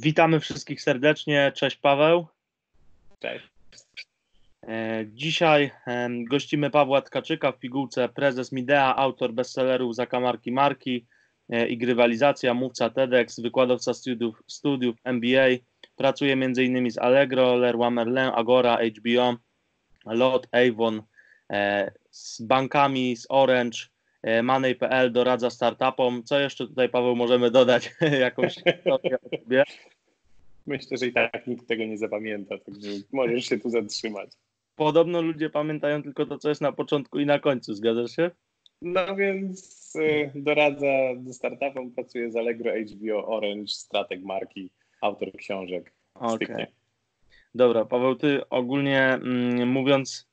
Witamy wszystkich serdecznie. Cześć Paweł. Cześć. E, dzisiaj gościmy Pawła Tkaczyka w pigułce prezes Midea, autor bestsellerów Zakamarki Marki e, i Grywalizacja, mówca TEDx, wykładowca studiów, studiów MBA. Pracuje m.in. z Allegro, Leroy Merlin, Agora, HBO, Lot, Avon, e, z bankami, z Orange, Money.pl doradza startupom. Co jeszcze tutaj, Paweł, możemy dodać? Jakąś historię o sobie? Myślę, że i tak nikt tego nie zapamięta, także możesz się tu zatrzymać. Podobno ludzie pamiętają tylko to, co jest na początku i na końcu, zgadzasz się? No więc y, doradza startupom, pracuje z Allegro, HBO, Orange, strateg marki, autor książek. Okay. Dobra, Paweł, ty ogólnie mm, mówiąc,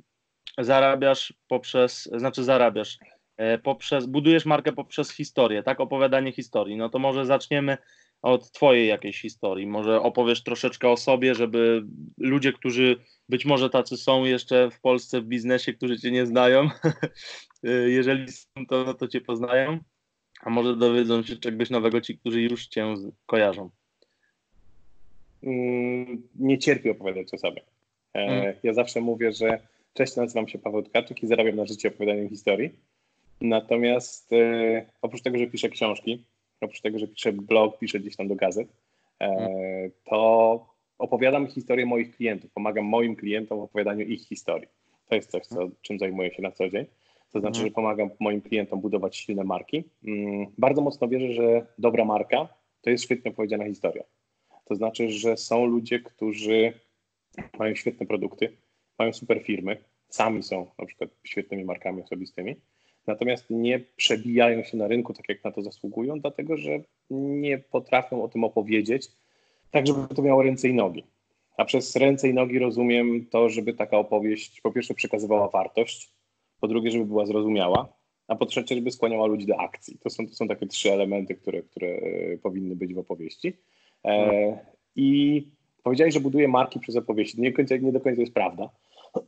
zarabiasz poprzez, znaczy zarabiasz, e, poprzez, budujesz markę poprzez historię, tak? Opowiadanie historii. No to może zaczniemy od Twojej jakiejś historii. Może opowiesz troszeczkę o sobie, żeby ludzie, którzy być może tacy są jeszcze w Polsce w biznesie, którzy Cię nie znają, jeżeli są, to, to Cię poznają, a może dowiedzą się czegoś nowego ci, którzy już Cię kojarzą. Mm, nie cierpię opowiadać o sobie. E, hmm. Ja zawsze mówię, że cześć, nazywam się Paweł Tkaczyk i zarabiam na życie opowiadaniem historii. Natomiast e, oprócz tego, że piszę książki, oprócz tego, że piszę blog, piszę gdzieś tam do gazet, e, mhm. to opowiadam historię moich klientów, pomagam moim klientom w opowiadaniu ich historii. To jest coś, co, czym zajmuję się na co dzień. To znaczy, mhm. że pomagam moim klientom budować silne marki. Mm, bardzo mocno wierzę, że dobra marka to jest świetnie opowiedziana historia. To znaczy, że są ludzie, którzy mają świetne produkty, mają super firmy, sami są na przykład świetnymi markami osobistymi, natomiast nie przebijają się na rynku tak, jak na to zasługują, dlatego że nie potrafią o tym opowiedzieć, tak żeby to miało ręce i nogi. A przez ręce i nogi rozumiem to, żeby taka opowieść po pierwsze przekazywała wartość, po drugie, żeby była zrozumiała, a po trzecie, żeby skłaniała ludzi do akcji. To są, to są takie trzy elementy, które, które e, powinny być w opowieści. E, I powiedziałeś, że buduję marki przez opowieści. Nie, nie do końca jest prawda,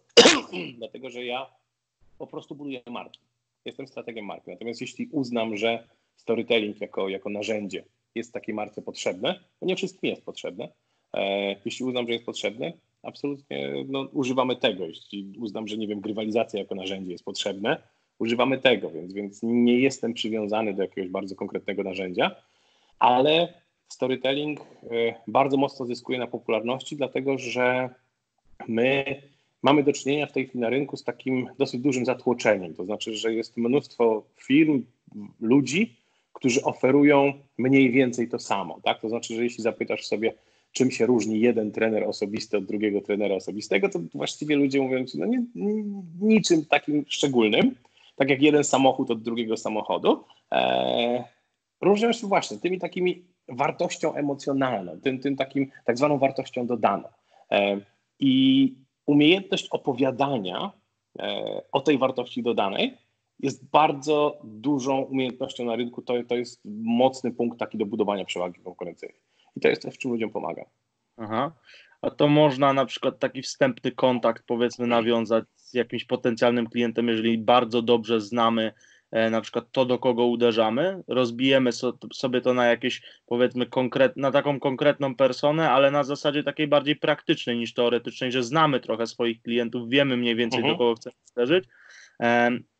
dlatego że ja po prostu buduję marki jestem strategiem marki. Natomiast jeśli uznam, że storytelling jako, jako narzędzie jest takiej marce potrzebne, to nie wszystkim jest potrzebne. E, jeśli uznam, że jest potrzebne, absolutnie no, używamy tego. Jeśli uznam, że nie wiem, grywalizacja jako narzędzie jest potrzebne, używamy tego, więc, więc nie jestem przywiązany do jakiegoś bardzo konkretnego narzędzia, ale storytelling e, bardzo mocno zyskuje na popularności, dlatego że my mamy do czynienia w tej chwili na rynku z takim dosyć dużym zatłoczeniem. To znaczy, że jest mnóstwo firm, ludzi, którzy oferują mniej więcej to samo. Tak? To znaczy, że jeśli zapytasz sobie, czym się różni jeden trener osobisty od drugiego trenera osobistego, to właściwie ludzie mówią, no nie, niczym takim szczególnym, tak jak jeden samochód od drugiego samochodu. Eee, różnią się właśnie tymi takimi wartością emocjonalną, tym, tym takim tak zwaną wartością dodaną. Eee, I umiejętność opowiadania e, o tej wartości dodanej jest bardzo dużą umiejętnością na rynku. To, to jest mocny punkt taki do budowania przewagi konkurencyjnej. I to jest coś, w czym ludziom pomaga. Aha. A to można na przykład taki wstępny kontakt, powiedzmy, nawiązać z jakimś potencjalnym klientem, jeżeli bardzo dobrze znamy na przykład to, do kogo uderzamy, rozbijemy sobie to na jakieś, powiedzmy, konkret, na taką konkretną personę, ale na zasadzie takiej bardziej praktycznej niż teoretycznej, że znamy trochę swoich klientów, wiemy mniej więcej, mhm. do kogo chcemy uderzyć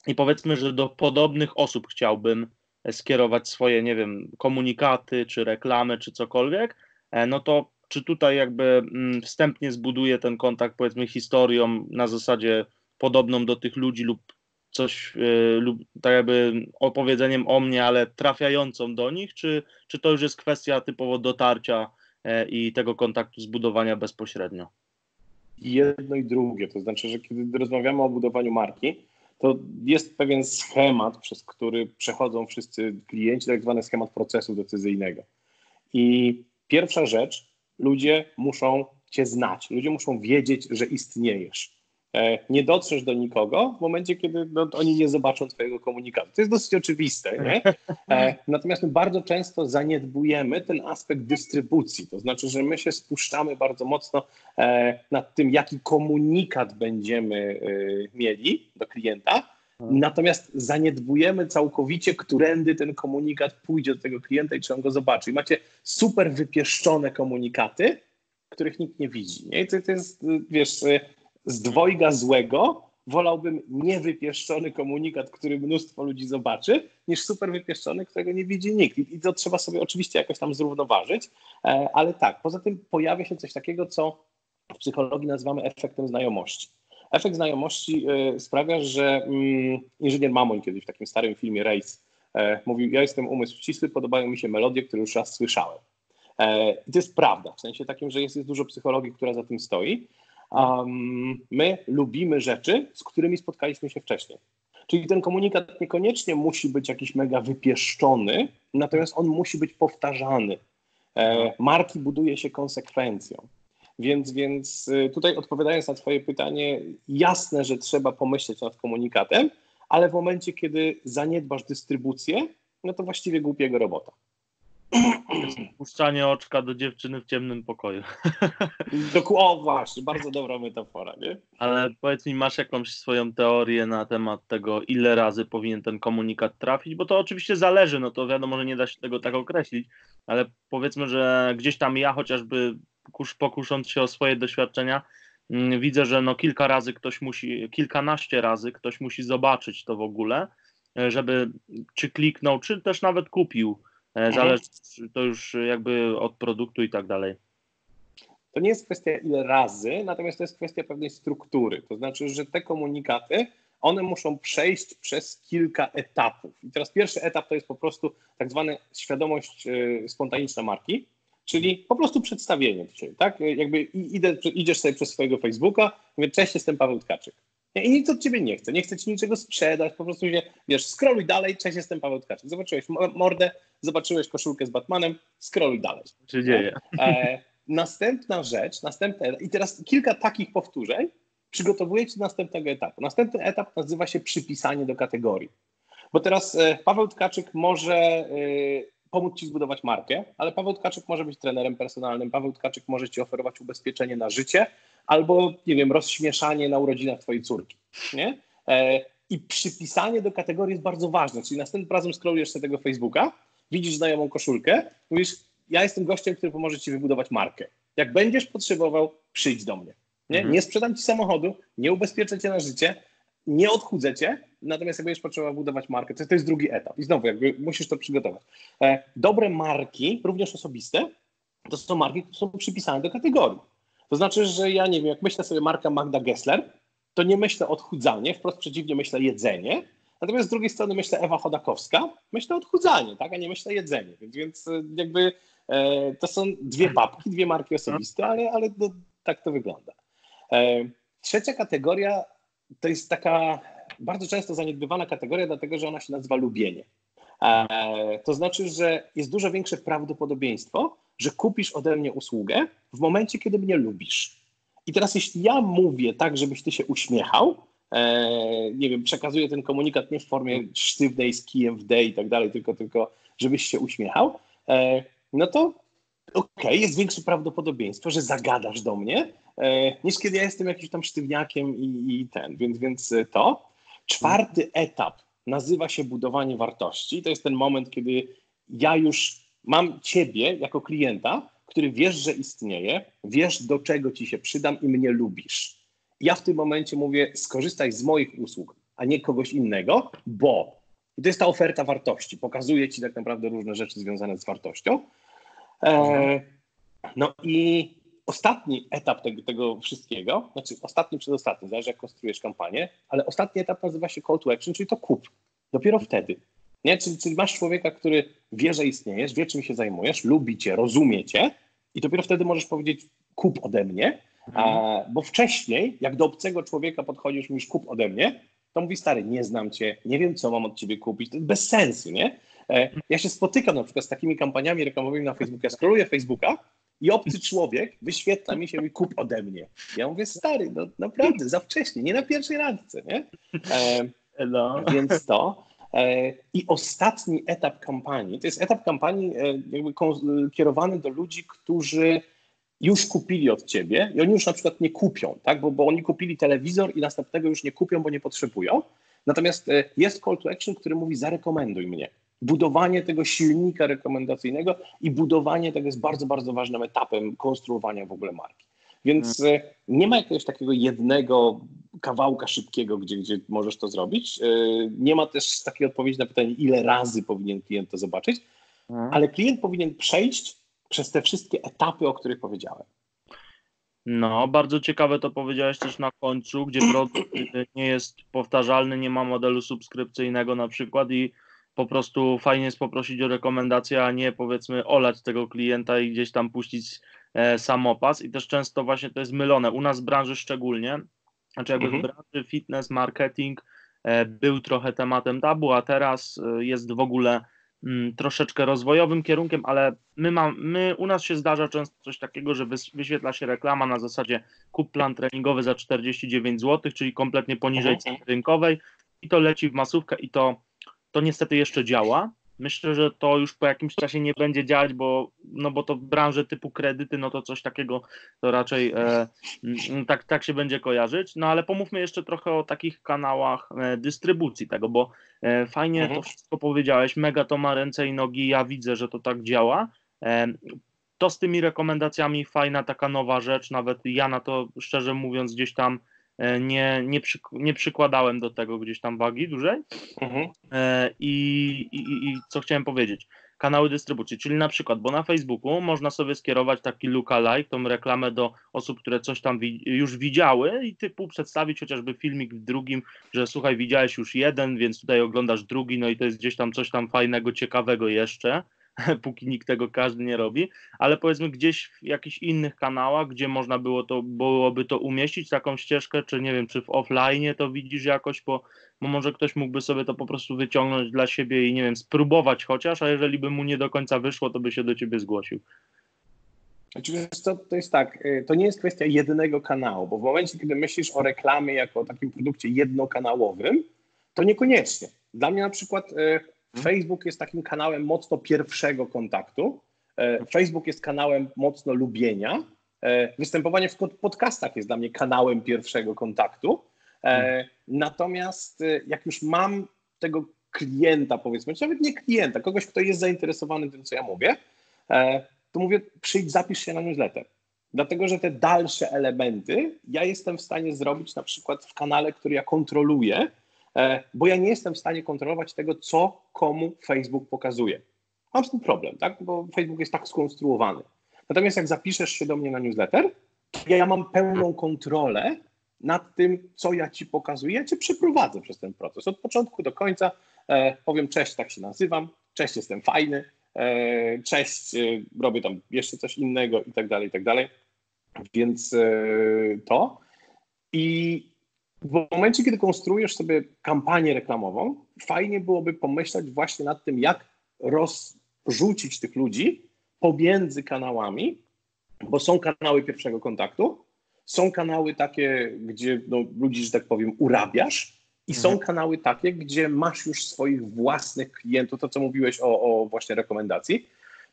i powiedzmy, że do podobnych osób chciałbym skierować swoje, nie wiem, komunikaty, czy reklamy, czy cokolwiek, e, no to czy tutaj jakby mm, wstępnie zbuduję ten kontakt, powiedzmy, historią na zasadzie podobną do tych ludzi lub coś yy, lub tak jakby opowiedzeniem o mnie, ale trafiającą do nich, czy, czy to już jest kwestia typowo dotarcia yy, i tego kontaktu zbudowania bezpośrednio? Jedno i drugie, to znaczy, że kiedy rozmawiamy o budowaniu marki, to jest pewien schemat, przez który przechodzą wszyscy klienci, tak zwany schemat procesu decyzyjnego. I pierwsza rzecz, ludzie muszą Cię znać, ludzie muszą wiedzieć, że istniejesz. E, nie dotrzesz do nikogo w momencie, kiedy no, oni nie zobaczą Twojego komunikatu. To jest dosyć oczywiste, nie? E, natomiast my bardzo często zaniedbujemy ten aspekt dystrybucji. To znaczy, że my się spuszczamy bardzo mocno e, nad tym, jaki komunikat będziemy mieli do klienta, Natomiast zaniedbujemy całkowicie, którędy ten komunikat pójdzie do tego klienta i czy on go zobaczy. I macie super wypieszczone komunikaty, których nikt nie widzi. Nie? I to, to jest, wiesz, z dwojga złego wolałbym niewypieszczony komunikat, który mnóstwo ludzi zobaczy, niż super wypieszczony, którego nie widzi nikt. I to trzeba sobie oczywiście jakoś tam zrównoważyć, e, ale tak, poza tym pojawia się coś takiego, co w psychologii nazywamy efektem znajomości. Efekt znajomości e, sprawia, że mm, inżynier Mamoń kiedyś w takim starym filmie Race e, mówił, ja jestem umysł ścisły, podobają mi się melodie, które już raz słyszałem. I to jest prawda, w sensie takim, że jest, jest dużo psychologii, która za tym stoi. Um, my lubimy rzeczy, z którymi spotkaliśmy się wcześniej. Czyli ten komunikat niekoniecznie musi być jakiś mega wypieszczony, natomiast on musi być powtarzany. E, marki buduje się konsekwencją. Więc, więc y, tutaj odpowiadając na Twoje pytanie, jasne, że trzeba pomyśleć nad komunikatem, ale w momencie, kiedy zaniedbasz dystrybucję, no to właściwie głupiego robota. Puszczanie oczka do dziewczyny w ciemnym pokoju. O właśnie, bardzo dobra metafora, nie? Ale powiedz mi, masz jakąś swoją teorię na temat tego, ile razy powinien ten komunikat trafić? Bo to oczywiście zależy, no to wiadomo, że nie da się tego tak określić, ale powiedzmy, że gdzieś tam ja chociażby pokusząc się o swoje doświadczenia, mm, widzę, że no kilka razy ktoś musi, kilkanaście razy ktoś musi zobaczyć to w ogóle, e, żeby czy kliknął, czy też nawet kupił. Zależy to już jakby od produktu i tak dalej. To nie jest kwestia ile razy, natomiast to jest kwestia pewnej struktury. To znaczy, że te komunikaty, one muszą przejść przez kilka etapów. I teraz pierwszy etap to jest po prostu tak zwana świadomość e, spontaniczna marki, czyli po prostu przedstawienie dzisiaj, tak? Jakby idę, idziesz sobie przez swojego Facebooka, mówię, cześć, jestem Paweł Tkaczyk. I nic od ciebie nie chcę, nie chcę ci niczego sprzedać, po prostu się, wiesz, scrolluj dalej, cześć, jestem Paweł Tkaczyk. Zobaczyłeś mordę, zobaczyłeś koszulkę z Batmanem, scrolluj dalej. Co się dzieje? E, następna rzecz, następna, i teraz kilka takich powtórzeń przygotowuje cię do następnego etapu. Następny etap nazywa się przypisanie do kategorii. Bo teraz e, Paweł Tkaczyk może e, pomóc ci zbudować markę, ale Paweł Tkaczyk może być trenerem personalnym, Paweł Tkaczyk może ci oferować ubezpieczenie na życie, albo, nie wiem, rozśmieszanie na urodzinach twojej córki, nie? E, I przypisanie do kategorii jest bardzo ważne, czyli następnym razem scrollujesz sobie tego Facebooka, widzisz znajomą koszulkę, mówisz, ja jestem gościem, który pomoże ci wybudować markę. Jak będziesz potrzebował, przyjdź do mnie. Nie, mhm. nie sprzedam ci samochodu, nie ubezpieczę cię na życie, nie odchudzę cię, natomiast jak będziesz potrzebował budować markę, to, to jest drugi etap. I znowu, jakby musisz to przygotować. E, dobre marki, również osobiste, to są marki, które są przypisane do kategorii. To znaczy, że ja nie wiem, jak myślę sobie marka Magda Gessler, to nie myślę odchudzanie, wprost przeciwnie myślę jedzenie, natomiast z drugiej strony myślę Ewa Chodakowska, myślę odchudzanie, tak, a nie myślę jedzenie, więc, więc e, jakby e, to są dwie babki, dwie marki osobiste, ale, ale to, tak to wygląda. E, trzecia kategoria to jest taka bardzo często zaniedbywana kategoria, dlatego że ona się nazywa lubienie. E, to znaczy, że jest dużo większe prawdopodobieństwo, że kupisz ode mnie usługę w momencie, kiedy mnie lubisz. I teraz, jeśli ja mówię tak, żebyś ty się uśmiechał, e, nie wiem, przekazuję ten komunikat nie w formie sztywnej z kijem w D i tak dalej, tylko, tylko żebyś się uśmiechał, e, no to okej, okay, jest większe prawdopodobieństwo, że zagadasz do mnie, niż kiedy ja jestem jakimś tam sztywniakiem i, i ten, więc, więc to. Czwarty etap nazywa się budowanie wartości. To jest ten moment, kiedy ja już mam ciebie jako klienta, który wiesz, że istnieje, wiesz, do czego ci się przydam i mnie lubisz. Ja w tym momencie mówię, skorzystaj z moich usług, a nie kogoś innego, bo i to jest ta oferta wartości. Pokazuje ci tak naprawdę różne rzeczy związane z wartością. E, no i ostatni etap tego, tego, wszystkiego, znaczy ostatni, przedostatni, zależy jak konstruujesz kampanię, ale ostatni etap nazywa się call to action, czyli to kup. Dopiero wtedy. Nie? Czyli, czyli masz człowieka, który wie, że istniejesz, wie, czym się zajmujesz, lubi cię, rozumie cię i dopiero wtedy możesz powiedzieć kup ode mnie, mhm. a, bo wcześniej, jak do obcego człowieka podchodzisz, mówisz kup ode mnie, to mówi stary, nie znam cię, nie wiem, co mam od ciebie kupić, to bez sensu, nie? E, ja się spotykam na przykład z takimi kampaniami reklamowymi na Facebooku, ja scrolluję Facebooka i obcy człowiek wyświetla mi się i kup ode mnie. Ja mówię, stary, no naprawdę, za wcześnie, nie na pierwszej randce, nie? E, no. Więc to. E, I ostatni etap kampanii, to jest etap kampanii e, jakby kierowany do ludzi, którzy już kupili od ciebie i oni już na przykład nie kupią, tak? bo, bo oni kupili telewizor i następnego już nie kupią, bo nie potrzebują. Natomiast e, jest call to action, który mówi zarekomenduj mnie. Budowanie tego silnika rekomendacyjnego i budowanie tego jest bardzo, bardzo ważnym etapem konstruowania w ogóle marki. Więc e, nie ma jakiegoś takiego jednego kawałka szybkiego, gdzie, gdzie możesz to zrobić. E, nie ma też takiej odpowiedzi na pytanie, ile razy powinien klient to zobaczyć, mhm. ale klient powinien przejść przez te wszystkie etapy, o których powiedziałem. No, bardzo ciekawe to powiedziałeś też na końcu, gdzie produkt nie jest powtarzalny, nie ma modelu subskrypcyjnego na przykład i po prostu fajnie jest poprosić o rekomendację, a nie powiedzmy olać tego klienta i gdzieś tam puścić e, samopas i też często właśnie to jest mylone. U nas w branży szczególnie, znaczy jakby mhm. w branży fitness, marketing e, był trochę tematem tabu, a teraz e, jest w ogóle mm, troszeczkę rozwojowym kierunkiem, ale my, mam, my u nas się zdarza często coś takiego, że wyświetla się reklama na zasadzie kup plan treningowy za 49 zł, czyli kompletnie poniżej mhm. ceny rynkowej i to leci w masówkę i to to niestety jeszcze działa. Myślę, że to już po jakimś czasie nie będzie działać, bo, no bo to w branży typu kredyty, no to coś takiego to raczej e, mm, tak, tak się będzie kojarzyć. No ale pomówmy jeszcze trochę o takich kanałach e, dystrybucji tego, bo e, fajnie mhm. to wszystko powiedziałeś, mega to ma ręce i nogi, ja widzę, że to tak działa. E, to z tymi rekomendacjami fajna taka nowa rzecz, nawet ja na to szczerze mówiąc gdzieś tam nie, nie, przy, nie przykładałem do tego gdzieś tam wagi dłużej. Mhm. E, I, i, I co chciałem powiedzieć? Kanały dystrybucji, czyli na przykład, bo na Facebooku można sobie skierować taki lookalike, tą reklamę do osób, które coś tam wi już widziały i typu przedstawić chociażby filmik w drugim, że słuchaj, widziałeś już jeden, więc tutaj oglądasz drugi, no i to jest gdzieś tam coś tam fajnego, ciekawego jeszcze. póki nikt tego każdy nie robi, ale powiedzmy gdzieś w jakichś innych kanałach, gdzie można było to, byłoby to umieścić, taką ścieżkę, czy nie wiem, czy w offline to widzisz jakoś, bo, bo może ktoś mógłby sobie to po prostu wyciągnąć dla siebie i nie wiem, spróbować chociaż, a jeżeli by mu nie do końca wyszło, to by się do ciebie zgłosił. Oczywiście to, to jest tak, y, to nie jest kwestia jednego kanału, bo w momencie, kiedy myślisz o reklamie jako o takim produkcie jednokanałowym, to niekoniecznie. Dla mnie na przykład y. Facebook jest takim kanałem mocno pierwszego kontaktu. E, Facebook jest kanałem mocno lubienia. E, występowanie w podcastach jest dla mnie kanałem pierwszego kontaktu. E, mhm. Natomiast jak już mam tego klienta, powiedzmy, czy nawet nie klienta, kogoś, kto jest zainteresowany tym, co ja mówię, to mówię, przyjdź, zapisz się na newsletter. Dlatego, że te dalsze elementy ja jestem w stanie zrobić na przykład w kanale, który ja kontroluję, bo ja nie jestem w stanie kontrolować tego, co komu Facebook pokazuje. Mam z tym problem, tak? bo Facebook jest tak skonstruowany. Natomiast jak zapiszesz się do mnie na newsletter, ja mam pełną kontrolę nad tym, co ja ci pokazuję, ja cię przeprowadzę przez ten proces. Od początku do końca e, powiem cześć, tak się nazywam, cześć, jestem fajny, e, cześć, e, robię tam jeszcze coś innego i tak dalej, i tak dalej. Więc e, to. I w momencie, kiedy konstruujesz sobie kampanię reklamową, fajnie byłoby pomyśleć właśnie nad tym, jak rozrzucić tych ludzi pomiędzy kanałami, bo są kanały pierwszego kontaktu, są kanały takie, gdzie no, ludzi, że tak powiem, urabiasz, i są mhm. kanały takie, gdzie masz już swoich własnych klientów, to co mówiłeś o, o właśnie rekomendacji,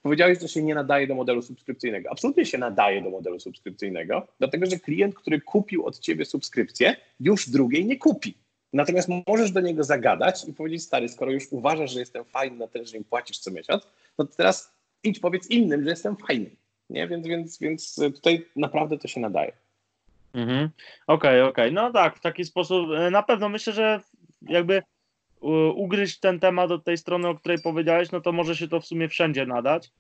Powiedziałeś, że się nie nadaje do modelu subskrypcyjnego. Absolutnie się nadaje do modelu subskrypcyjnego, dlatego że klient, który kupił od ciebie subskrypcję, już drugiej nie kupi. Natomiast możesz do niego zagadać i powiedzieć, stary, skoro już uważasz, że jestem fajny na tyle, że im płacisz co miesiąc, no to teraz idź powiedz innym, że jestem fajny. Nie? Więc, więc, więc tutaj naprawdę to się nadaje. Mhm. Okej, okay, okej. Okay. No tak, w taki sposób e, na pewno myślę, że jakby ugryźć ten temat od tej strony, o której powiedziałeś, no to może się to w sumie wszędzie nadać.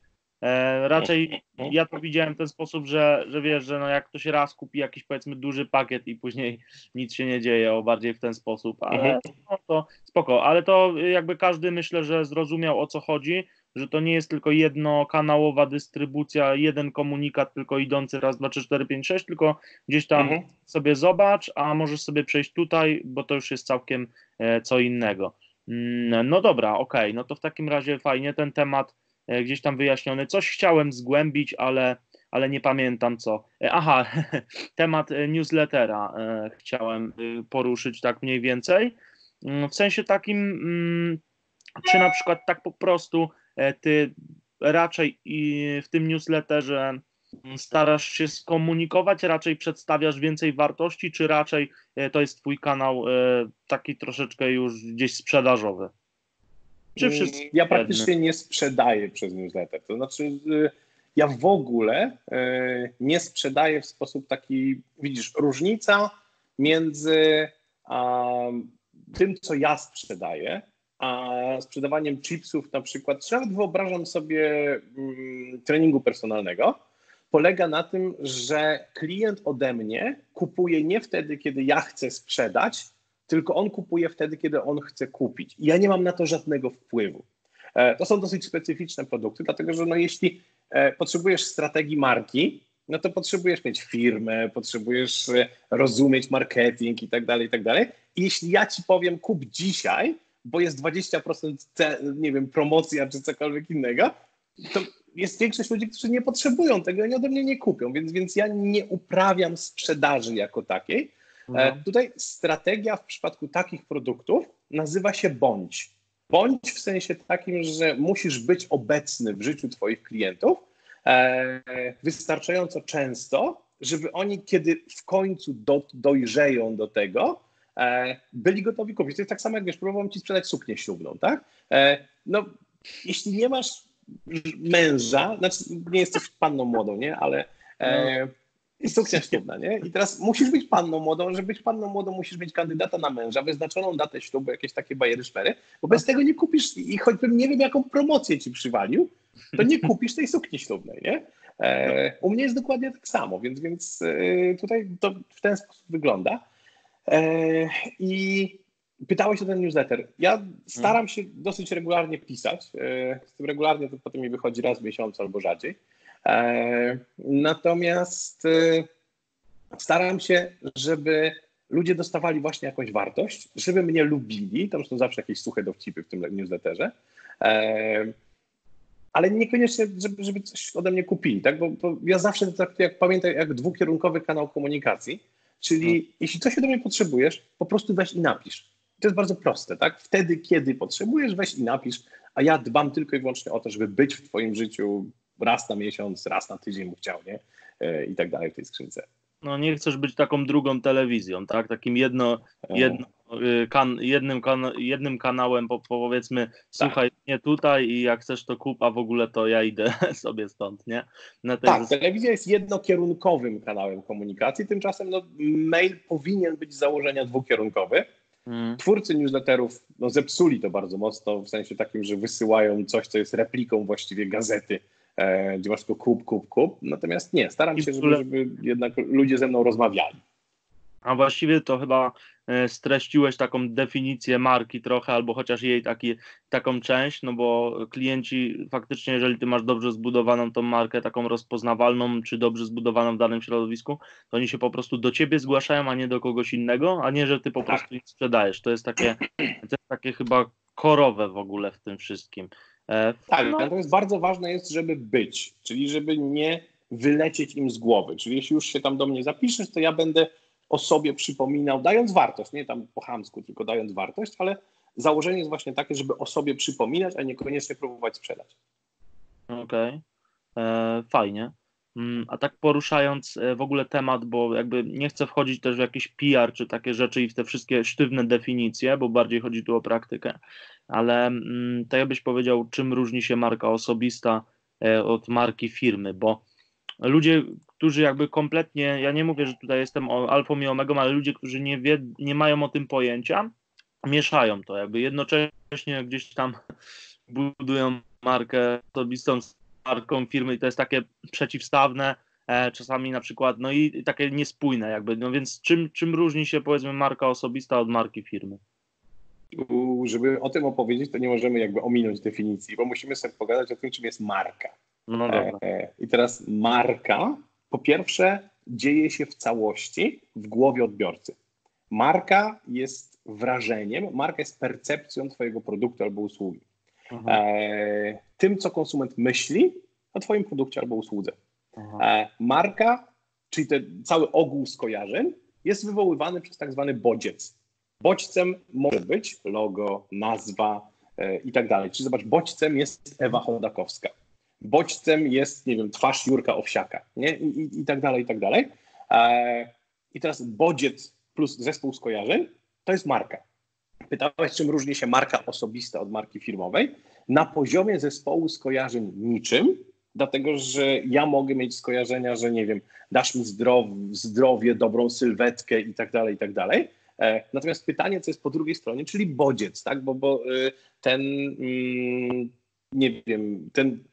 E, raczej ja to widziałem w ten sposób, że, że wiesz, że no jak ktoś raz kupi jakiś powiedzmy duży pakiet i później nic się nie dzieje, o bardziej w ten sposób, ale mhm. no to spoko, ale to jakby każdy myślę, że zrozumiał o co chodzi, że to nie jest tylko jednokanałowa dystrybucja, jeden komunikat tylko idący raz, dwa, trzy, cztery, pięć, sześć, tylko gdzieś tam mhm. sobie zobacz, a możesz sobie przejść tutaj, bo to już jest całkiem e, co innego. Mm, no dobra, okej, okay. no to w takim razie fajnie ten temat e, gdzieś tam wyjaśniony. Coś chciałem zgłębić, ale, ale nie pamiętam co. E, aha, temat newslettera chciałem poruszyć tak mniej więcej. Mm, w sensie takim, mm, czy na przykład tak po prostu ty raczej w tym newsletterze starasz się skomunikować, raczej przedstawiasz więcej wartości, czy raczej e, to jest twój kanał e, taki troszeczkę już gdzieś sprzedażowy? Czy mm, wszystko ja praktycznie nie sprzedaję przez newsletter. To znaczy, y, ja w ogóle nie sprzedaję w sposób taki, widzisz, różnica między tym, co ja sprzedaję, a sprzedawaniem chipsów na przykład, czy nawet wyobrażam sobie mm, treningu personalnego, polega na tym, że klient ode mnie kupuje nie wtedy, kiedy ja chcę sprzedać, tylko on kupuje wtedy, kiedy on chce kupić. I ja nie mam na to żadnego wpływu. E, to są dosyć specyficzne produkty, dlatego że no jeśli e, potrzebujesz strategii marki, no to potrzebujesz mieć firmę, potrzebujesz e, rozumieć marketing i tak dalej, i tak dalej. I jeśli ja ci powiem kup dzisiaj, bo jest 20% nie wiem, promocja czy cokolwiek innego, to jest większość ludzi, którzy nie potrzebują tego i ode mnie nie kupią, więc, więc ja nie uprawiam sprzedaży jako takiej. No. Tutaj strategia w przypadku takich produktów nazywa się bądź. Bądź w sensie takim, że musisz być obecny w życiu Twoich klientów e, wystarczająco często, żeby oni, kiedy w końcu do, dojrzeją do tego, e, byli gotowi kupić. To jest tak samo, jak wiesz, próbowałem ci sprzedać suknię ślubną, tak? E, no, jeśli nie masz męża, znaczy nie jesteś panną młodą, nie? Ale e, no. jest suknia ślubna, nie? I teraz musisz być panną młodą, żeby być panną młodą musisz mieć kandydata na męża, wyznaczoną datę ślubu, jakieś takie bajery szpery, bo bez tego nie kupisz i choćbym nie wiem jaką promocję ci przywalił, to nie kupisz tej sukni ślubnej, nie? E, u mnie jest dokładnie tak samo, więc, więc e, tutaj to w ten sposób wygląda. E, I Pytałeś o ten newsletter. Ja staram się dosyć regularnie pisać. E, z tym regularnie to potem mi wychodzi raz w miesiącu albo rzadziej. E, natomiast staram się, żeby ludzie dostawali właśnie jakąś wartość, żeby mnie lubili. Tam są zawsze jakieś suche dowcipy w tym newsletterze. Ale niekoniecznie, żeby, żeby coś ode mnie kupili, tak? Bo, bo ja zawsze traktuję, jak jak dwukierunkowy kanał komunikacji. Czyli hmm. jeśli coś ode mnie potrzebujesz, po prostu weź i napisz to jest bardzo proste, tak? Wtedy, kiedy potrzebujesz, weź i napisz, a ja dbam tylko i wyłącznie o to, żeby być w Twoim życiu raz na miesiąc, raz na tydzień, mu chciał, nie? E, I tak dalej w tej skrzynce. No nie chcesz być taką drugą telewizją, tak? Takim jedno, jedno, y, kan, jednym, kan, jednym kanałem, po, powiedzmy, tak. słuchaj nie tutaj i jak chcesz to kup, a w ogóle to ja idę sobie stąd, nie? tak, telewizja jest jednokierunkowym kanałem komunikacji, tymczasem no, mail powinien być z założenia dwukierunkowy. Mm. Twórcy newsletterów no, zepsuli to bardzo mocno, w sensie takim, że wysyłają coś, co jest repliką właściwie gazety, gdzie masz tylko kup, kup, kup. Natomiast nie, staram się, żeby, żeby jednak ludzie ze mną rozmawiali. A właściwie to chyba e, streściłeś taką definicję marki trochę, albo chociaż jej taki, taką część, no bo klienci faktycznie, jeżeli ty masz dobrze zbudowaną tą markę, taką rozpoznawalną, czy dobrze zbudowaną w danym środowisku, to oni się po prostu do ciebie zgłaszają, a nie do kogoś innego, a nie, że ty po tak. prostu ich sprzedajesz. To jest takie, to jest takie chyba korowe w ogóle w tym wszystkim. E, tak, no. natomiast bardzo ważne jest, żeby być, czyli żeby nie wylecieć im z głowy. Czyli jeśli już się tam do mnie zapiszesz, to ja będę o sobie przypominał, dając wartość, nie tam po chamsku, tylko dając wartość, ale założenie jest właśnie takie, żeby o sobie przypominać, a niekoniecznie próbować sprzedać. Okej, okay. E, fajnie. Mm, a tak poruszając e, w ogóle temat, bo jakby nie chcę wchodzić też w jakiś PR czy takie rzeczy i w te wszystkie sztywne definicje, bo bardziej chodzi tu o praktykę, ale mm, to ja byś powiedział, czym różni się marka osobista e, od marki firmy, bo ludzie, którzy jakby kompletnie, ja nie mówię, że tutaj jestem alfą i omegą, ale ludzie, którzy nie, wie, nie mają o tym pojęcia, mieszają to, jakby jednocześnie gdzieś tam budują markę osobistą marką firmy i to jest takie przeciwstawne, e, czasami na przykład, no i takie niespójne jakby, no więc czym, czym różni się powiedzmy marka osobista od marki firmy? Żeby o tym opowiedzieć, to nie możemy jakby ominąć definicji, bo musimy sobie pogadać o tym, czym jest marka. No dobra. E, I teraz marka, po pierwsze, dzieje się w całości w głowie odbiorcy. Marka jest wrażeniem, marka jest percepcją Twojego produktu albo usługi. E, tym, co konsument myśli o Twoim produkcie albo usłudze. E, marka, czyli ten cały ogół skojarzeń, jest wywoływany przez tak zwany bodziec. Bodźcem może być logo, nazwa e, i tak dalej. Czyli zobacz, bodźcem jest Ewa Chodakowska bodźcem jest, nie wiem, twarz Jurka Owsiaka, nie? I, i, i tak dalej, i tak dalej. E, I teraz bodziec plus zespół skojarzeń to jest marka. Pytałeś, czym różni się marka osobista od marki firmowej? Na poziomie zespołu skojarzeń niczym, dlatego że ja mogę mieć skojarzenia, że nie wiem, dasz mi zdrow, zdrowie, dobrą sylwetkę i tak dalej, i tak dalej. E, natomiast pytanie, co jest po drugiej stronie, czyli bodziec, tak? Bo, bo y, ten, mm, nie wiem, ten,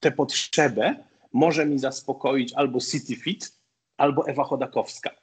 tę potrzebę może mi zaspokoić albo CityFit, albo Ewa Chodakowska.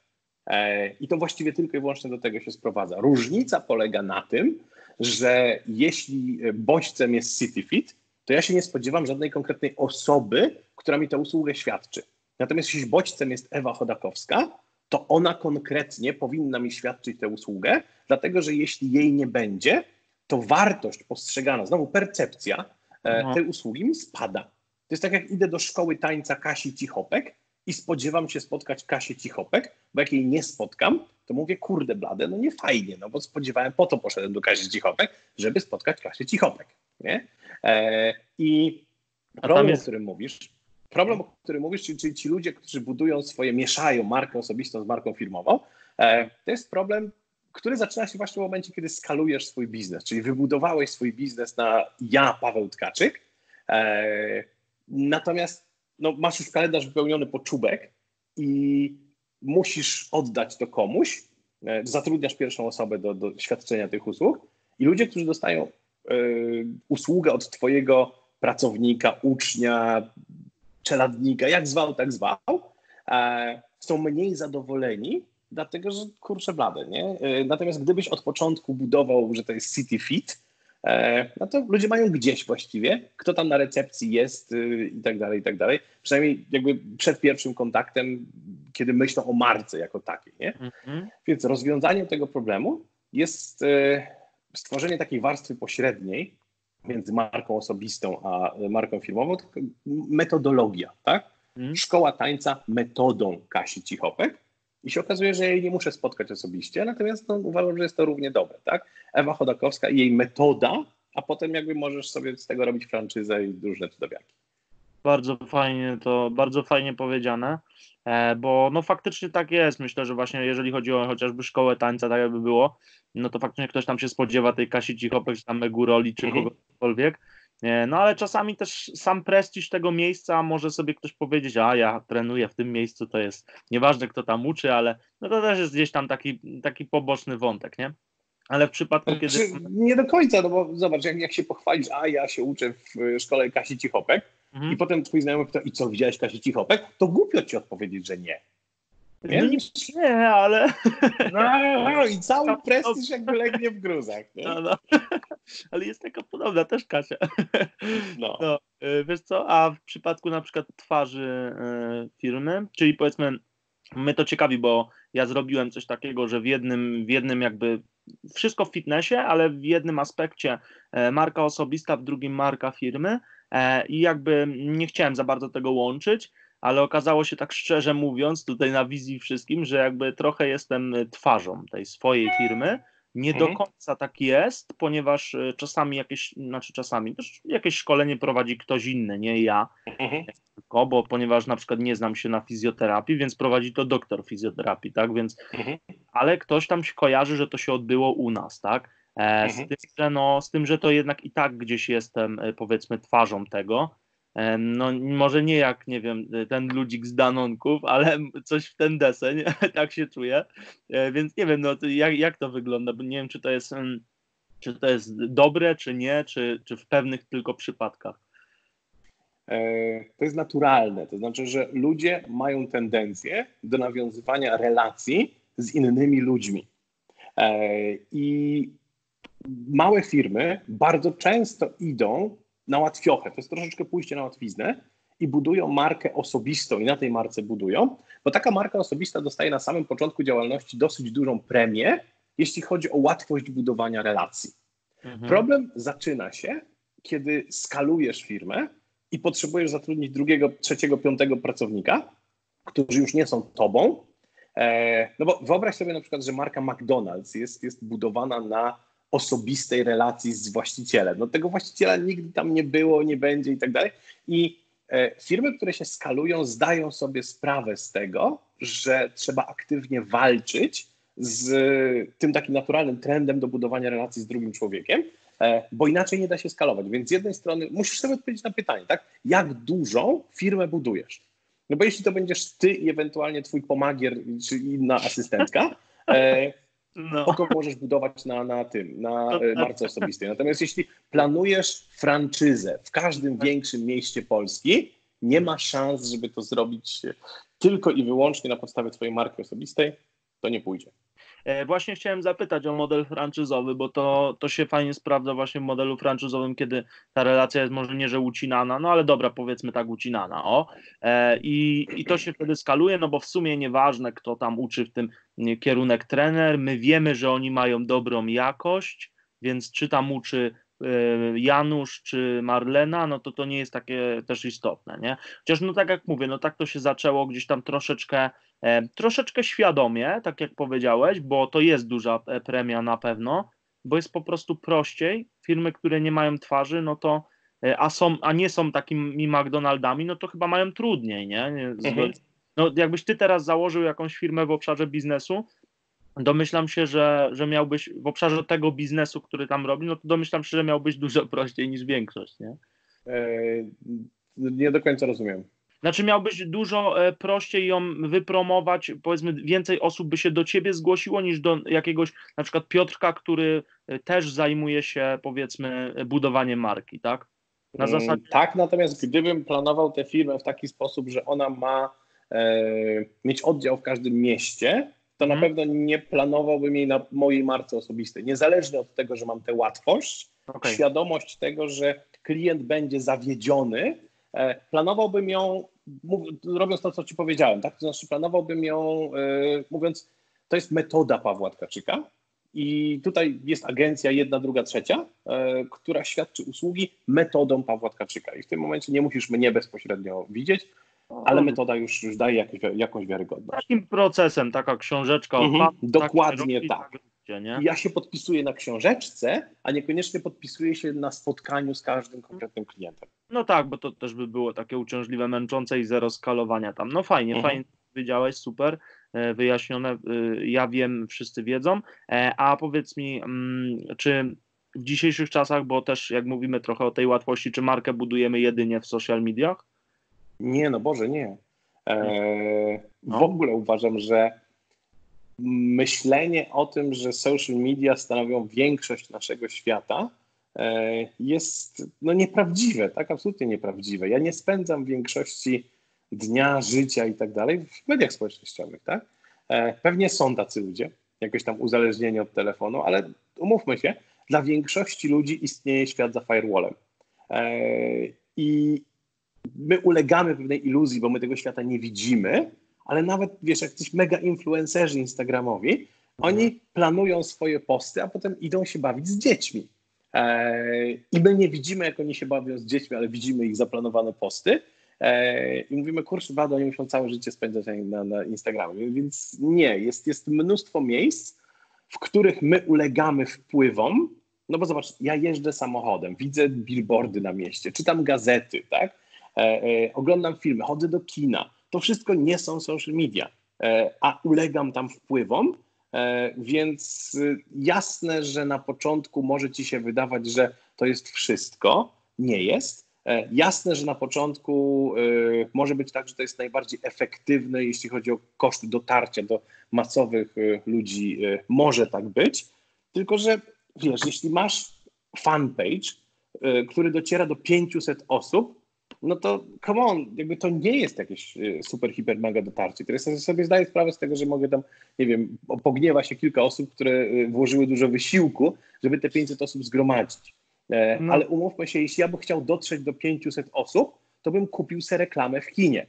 E, I to właściwie tylko i wyłącznie do tego się sprowadza. Różnica polega na tym, że jeśli bodźcem jest CityFit, to ja się nie spodziewam żadnej konkretnej osoby, która mi tę usługę świadczy. Natomiast jeśli bodźcem jest Ewa Chodakowska, to ona konkretnie powinna mi świadczyć tę usługę, dlatego że jeśli jej nie będzie, to wartość postrzegana, znowu percepcja e, tej usługi mi spada. To jest tak, jak idę do szkoły tańca Kasi Cichopek i spodziewam się spotkać Kasię Cichopek, bo jak jej nie spotkam, to mówię, kurde blade, no nie fajnie, no bo spodziewałem, po to poszedłem do Kasi Cichopek, żeby spotkać Kasię Cichopek, nie? E, I problem, jest... o którym mówisz, problem, o którym mówisz, czyli, czyli ci ludzie, którzy budują swoje, mieszają markę osobistą z marką firmową, e, to jest problem, który zaczyna się właśnie w momencie, kiedy skalujesz swój biznes, czyli wybudowałeś swój biznes na ja, Paweł Tkaczyk, e, natomiast no, masz już kalendarz wypełniony po czubek i musisz oddać to komuś, e, zatrudniasz pierwszą osobę do, do świadczenia tych usług i ludzie, którzy dostają y, usługę od twojego pracownika, ucznia, czeladnika, jak zwał, tak zwał, e, są mniej zadowoleni, dlatego że kurczę blade, nie? Natomiast gdybyś od początku budował, że to jest City Fit, E, no to ludzie mają gdzieś właściwie, kto tam na recepcji jest y, i tak dalej, i tak dalej. Przynajmniej jakby przed pierwszym kontaktem, kiedy myślą o marce jako takiej, nie? Mhm. Więc rozwiązaniem tego problemu jest e, stworzenie takiej warstwy pośredniej między marką osobistą a marką firmową, metodologia, tak? Mhm. Szkoła tańca metodą Kasi Cichopek, i się okazuje, że ja jej nie muszę spotkać osobiście, natomiast no, uważam, że jest to równie dobre. Tak? Ewa Chodakowska i jej metoda, a potem jakby możesz sobie z tego robić franczyzę i różne cudawiaki. Bardzo fajnie to, bardzo fajnie powiedziane, e, bo no faktycznie tak jest. Myślę, że właśnie jeżeli chodzi o chociażby szkołę tańca, tak jakby było, no to faktycznie ktoś tam się spodziewa tej Kasi Cichopek, czy tam Meguroli, czy mhm. kogokolwiek, no ale czasami też sam prestiż tego miejsca może sobie ktoś powiedzieć, a ja trenuję w tym miejscu, to jest nieważne kto tam uczy, ale no to też jest gdzieś tam taki, taki poboczny wątek, nie? Ale w przypadku, kiedy... Czy nie do końca, no bo zobacz, jak, jak się pochwalisz, a ja się uczę w szkole Kasi Cichopek mhm. i potem twój znajomy pyta, i co, widziałeś Kasi Cichopek? To głupio ci odpowiedzieć, że nie. Nie? No nie, nie, ale... No, i cały prestiż jakby legnie w gruzach. No, no. Ale jest taka podobna też Kasia. No. no. Y, wiesz co, a w przypadku na przykład twarzy y, firmy, czyli powiedzmy, my to ciekawi, bo ja zrobiłem coś takiego, że w jednym, w jednym jakby wszystko w fitnessie, ale w jednym aspekcie e, marka osobista, w drugim marka firmy e, i jakby nie chciałem za bardzo tego łączyć, ale okazało się tak szczerze mówiąc, tutaj na wizji wszystkim, że jakby trochę jestem twarzą tej swojej firmy. Nie mhm. do końca tak jest, ponieważ e, czasami jakieś, znaczy czasami też jakieś szkolenie prowadzi ktoś inny, nie ja, mhm. tylko, bo ponieważ na przykład nie znam się na fizjoterapii, więc prowadzi to doktor fizjoterapii, tak, więc, mhm. ale ktoś tam się kojarzy, że to się odbyło u nas, tak, e, z, mhm. tym, że no, z tym, że to jednak i tak gdzieś jestem, e, powiedzmy, twarzą tego, no może nie jak, nie wiem, ten ludzik z Danonków, ale coś w ten deseń, tak się czuję, e, więc nie wiem, no jak, jak to wygląda, bo nie wiem, czy to jest, czy to jest dobre, czy nie, czy, czy w pewnych tylko przypadkach. E, to jest naturalne, to znaczy, że ludzie mają tendencję do nawiązywania relacji z innymi ludźmi. E, I małe firmy bardzo często idą na łatwiochę. To jest troszeczkę pójście na łatwiznę i budują markę osobistą i na tej marce budują, bo taka marka osobista dostaje na samym początku działalności dosyć dużą premię, jeśli chodzi o łatwość budowania relacji. Mhm. Problem zaczyna się, kiedy skalujesz firmę i potrzebujesz zatrudnić drugiego, trzeciego, piątego pracownika, którzy już nie są tobą. E, no bo wyobraź sobie na przykład, że marka McDonald's jest, jest budowana na osobistej relacji z właścicielem. No tego właściciela nigdy tam nie było, nie będzie i tak dalej. I e, firmy, które się skalują, zdają sobie sprawę z tego, że trzeba aktywnie walczyć z tym takim naturalnym trendem do budowania relacji z drugim człowiekiem, e, bo inaczej nie da się skalować. Więc z jednej strony musisz sobie odpowiedzieć na pytanie, tak? Jak dużą firmę budujesz? No bo jeśli to będziesz ty i ewentualnie twój pomagier czy inna asystentka, e, no. Oko możesz budować na, na tym, na no e, tak. marce osobistej. Natomiast jeśli planujesz franczyzę w każdym tak. większym mieście Polski, nie ma szans, żeby to zrobić tylko i wyłącznie na podstawie Twojej marki osobistej, to nie pójdzie. E, właśnie chciałem zapytać o model franczyzowy, bo to, to się fajnie sprawdza właśnie w modelu franczyzowym, kiedy ta relacja jest może nie, że ucinana, no ale dobra, powiedzmy tak ucinana, o. E, I, I to się wtedy skaluje, no bo w sumie nieważne, kto tam uczy w tym kierunek trener, my wiemy, że oni mają dobrą jakość, więc czy tam uczy Janusz czy Marlena, no to to nie jest takie też istotne, nie? Chociaż no tak jak mówię, no tak to się zaczęło gdzieś tam troszeczkę E, troszeczkę świadomie, tak jak powiedziałeś, bo to jest duża e, premia na pewno, bo jest po prostu prościej. Firmy, które nie mają twarzy, no to e, a, są, a nie są takimi McDonaldami, no to chyba mają trudniej, nie? Mhm. No, jakbyś ty teraz założył jakąś firmę w obszarze biznesu, domyślam się, że, że miałbyś w obszarze tego biznesu, który tam robi, no to domyślam się, że miałbyś dużo prościej niż większość, nie? nie do końca rozumiem. Znaczy miałbyś dużo e, prościej ją wypromować, powiedzmy więcej osób by się do ciebie zgłosiło niż do jakiegoś na przykład Piotrka, który e, też zajmuje się powiedzmy budowaniem marki, tak? Na mm, zasadzie... Tak, natomiast gdybym planował tę firmę w taki sposób, że ona ma e, mieć oddział w każdym mieście, to na mhm. pewno nie planowałbym jej na mojej marce osobistej. Niezależnie od tego, że mam tę łatwość, okay. świadomość tego, że klient będzie zawiedziony, E, planowałbym ją, robiąc to, co Ci powiedziałem, tak? To znaczy planowałbym ją, e, mówiąc, to jest metoda Pawła Tkaczyka i tutaj jest agencja jedna, druga, trzecia, e, która świadczy usługi metodą Pawła Tkaczyka i w tym momencie nie musisz mnie bezpośrednio widzieć, ale metoda już, już daje jakąś, jakąś wiarygodność. Takim procesem, taka książeczka. Mhm, dokładnie tak. tak nie? Ja się podpisuję na książeczce, a niekoniecznie podpisuję się na spotkaniu z każdym konkretnym klientem. No tak, bo to też by było takie uciążliwe, męczące i zero skalowania tam. No fajnie, mhm. fajnie wiedziałeś, super, e, wyjaśnione, e, ja wiem, wszyscy wiedzą, e, a powiedz mi, mm, czy w dzisiejszych czasach, bo też jak mówimy trochę o tej łatwości, czy markę budujemy jedynie w social mediach? Nie, no Boże, nie. Eee, no. W ogóle uważam, że myślenie o tym, że social media stanowią większość naszego świata, e, jest no, nieprawdziwe, tak? Absolutnie nieprawdziwe. Ja nie spędzam większości dnia, życia i tak dalej w mediach społecznościowych, tak? E, pewnie są tacy ludzie, jakoś tam uzależnieni od telefonu, ale umówmy się, dla większości ludzi istnieje świat za firewallem. E, I my ulegamy pewnej iluzji, bo my tego świata nie widzimy, ale nawet, wiesz, jak coś mega influencerzy instagramowi, oni mhm. planują swoje posty, a potem idą się bawić z dziećmi. Eee, I my nie widzimy, jak oni się bawią z dziećmi, ale widzimy ich zaplanowane posty. Eee, I mówimy, kurczę, bado, oni muszą całe życie spędzać na, na Instagramie. Więc nie, jest, jest mnóstwo miejsc, w których my ulegamy wpływom. No bo zobacz, ja jeżdżę samochodem, widzę billboardy na mieście, czytam gazety, tak? Eee, oglądam filmy, chodzę do kina to wszystko nie są social media, e, a ulegam tam wpływom, e, więc jasne, że na początku może ci się wydawać, że to jest wszystko. Nie jest. E, jasne, że na początku może być tak, że to jest najbardziej efektywne, jeśli chodzi o koszty dotarcia do masowych ludzi. Może tak być. Tylko, że wiesz, jeśli masz fanpage, który dociera do 500 osób, no to come on, jakby to nie jest jakieś y, super, hiper, mega dotarcie. Teraz sobie zdaję sprawę z tego, że mogę tam, nie wiem, pogniewa się kilka osób, które y, włożyły dużo wysiłku, żeby te 500 osób zgromadzić. E, no. Ale umówmy się, jeśli ja bym chciał dotrzeć do 500 osób, to bym kupił sobie reklamę w kinie.